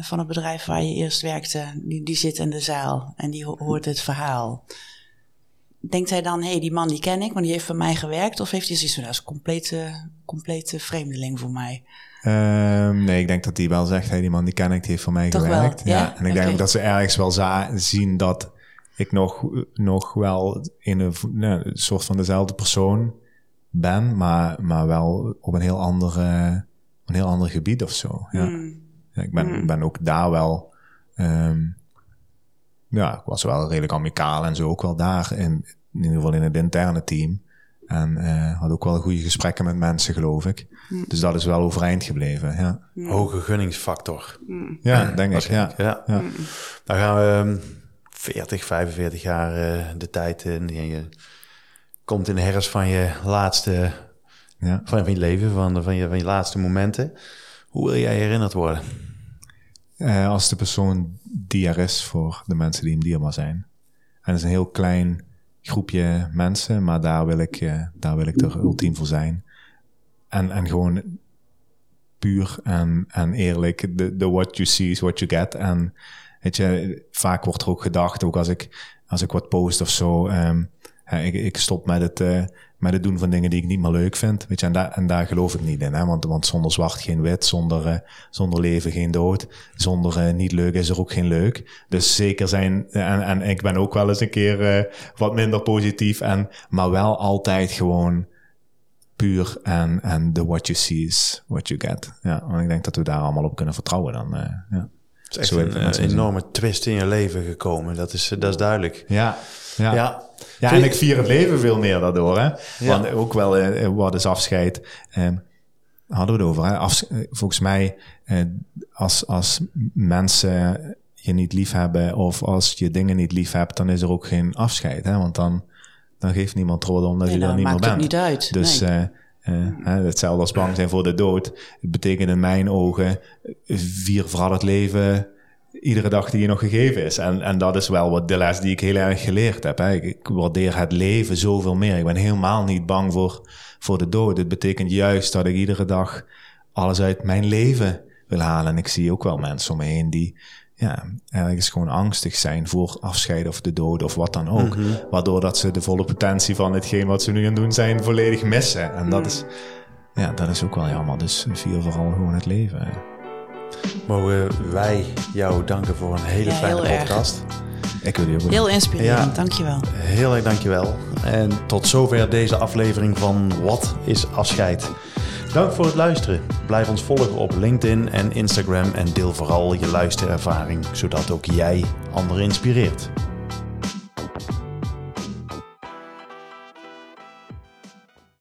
van het bedrijf waar je eerst werkte, die, die zit in de zaal en die hoort het verhaal. Denkt hij dan, hé, hey, die man die ken ik, want die heeft voor mij gewerkt? Of heeft hij zoiets van, dat is een complete, complete vreemdeling voor mij? Um, nee, ik denk dat hij wel zegt, hey, die man die ken ik, die heeft voor mij Toch gewerkt. Wel, ja? En ik denk ook dat ze ergens wel zien dat ik nog, nog wel in een, nou, een soort van dezelfde persoon ben, maar, maar wel op een heel andere, een heel ander gebied of zo. Ja. Hmm. Ik ben, hmm. ben ook daar wel, um, ja, ik was wel redelijk amicaal en zo ook wel daar, in, in ieder geval in het interne team. En uh, had ook wel goede gesprekken met mensen, geloof ik. Hmm. Dus dat is wel overeind gebleven, ja. Hoge gunningsfactor. Ja, denk ik, ja. ja. ja. Dan gaan we ehm, 40, 45 jaar uh, de tijd in. En je komt in de herfst van je laatste, ja. van, van je leven, van, van, je, van je laatste momenten. Hoe wil jij herinnerd worden? Uh, als de persoon die er is voor de mensen die hem dierbaar zijn. En het is een heel klein groepje mensen, maar daar wil ik, uh, daar wil ik er ultiem voor zijn. En, en gewoon puur en, en eerlijk, the, what you see is what you get. En Weet je, vaak wordt er ook gedacht, ook als ik, als ik wat post of zo, um, ik, stop met het, uh, met het doen van dingen die ik niet meer leuk vind. Weet je, en, daar en daar geloof ik niet in. Hè? Want, want zonder zwart geen wit, zonder, uh, zonder leven geen dood. Zonder uh, niet leuk is er ook geen leuk. Dus zeker zijn, en, en ik ben ook wel eens een keer wat minder positief. En, maar wel altijd gewoon puur en, en the what you see is what you get. Ja, want ik denk dat we daar allemaal op kunnen vertrouwen dan. ja. Het is echt een, een enorme twist in je leven gekomen. Dat is, dat is duidelijk. Ja, ja. ja. ja en ik vier het leven veel meer daardoor. Hè? Want ook wel, eh, wat is afscheid? Eh, hadden we het over. Hè? Af, eh, volgens mij, eh, als, als mensen je niet lief hebben of als je dingen niet lief hebt, dan is er ook geen afscheid. Hè? Want dan, dan geeft niemand rol omdat nee, je er niet meer bent. Het niet uit. Dus nee. Uh, hetzelfde als bang zijn voor de dood. Het betekent in mijn ogen vier vooral het leven iedere dag die je nog gegeven is. En, en dat is wel wat de les die ik heel erg geleerd heb. Hè. Ik, ik, waardeer het leven zoveel meer. Ik ben helemaal niet bang voor, voor de dood. Het betekent juist dat ik iedere dag alles uit mijn leven wil halen. En ik zie ook wel mensen om me heen die ja, ergens gewoon angstig zijn voor afscheid of de dood of wat dan ook. Mhm. Waardoor dat ze de volle potentie van hetgeen wat ze nu gaan doen zijn volledig missen. En dat, is, ja, dat is ook wel jammer. Dus vier vooral gewoon het leven. Mogen wij jou danken voor een hele fijne podcast. Ik wil je ook Heel inspirerend, ja, dankjewel. Heel erg dankjewel. En tot zover deze aflevering van Wat is afscheid? Dank voor het luisteren. Blijf ons volgen op LinkedIn en Instagram en deel vooral je luisterervaring, zodat ook jij anderen inspireert.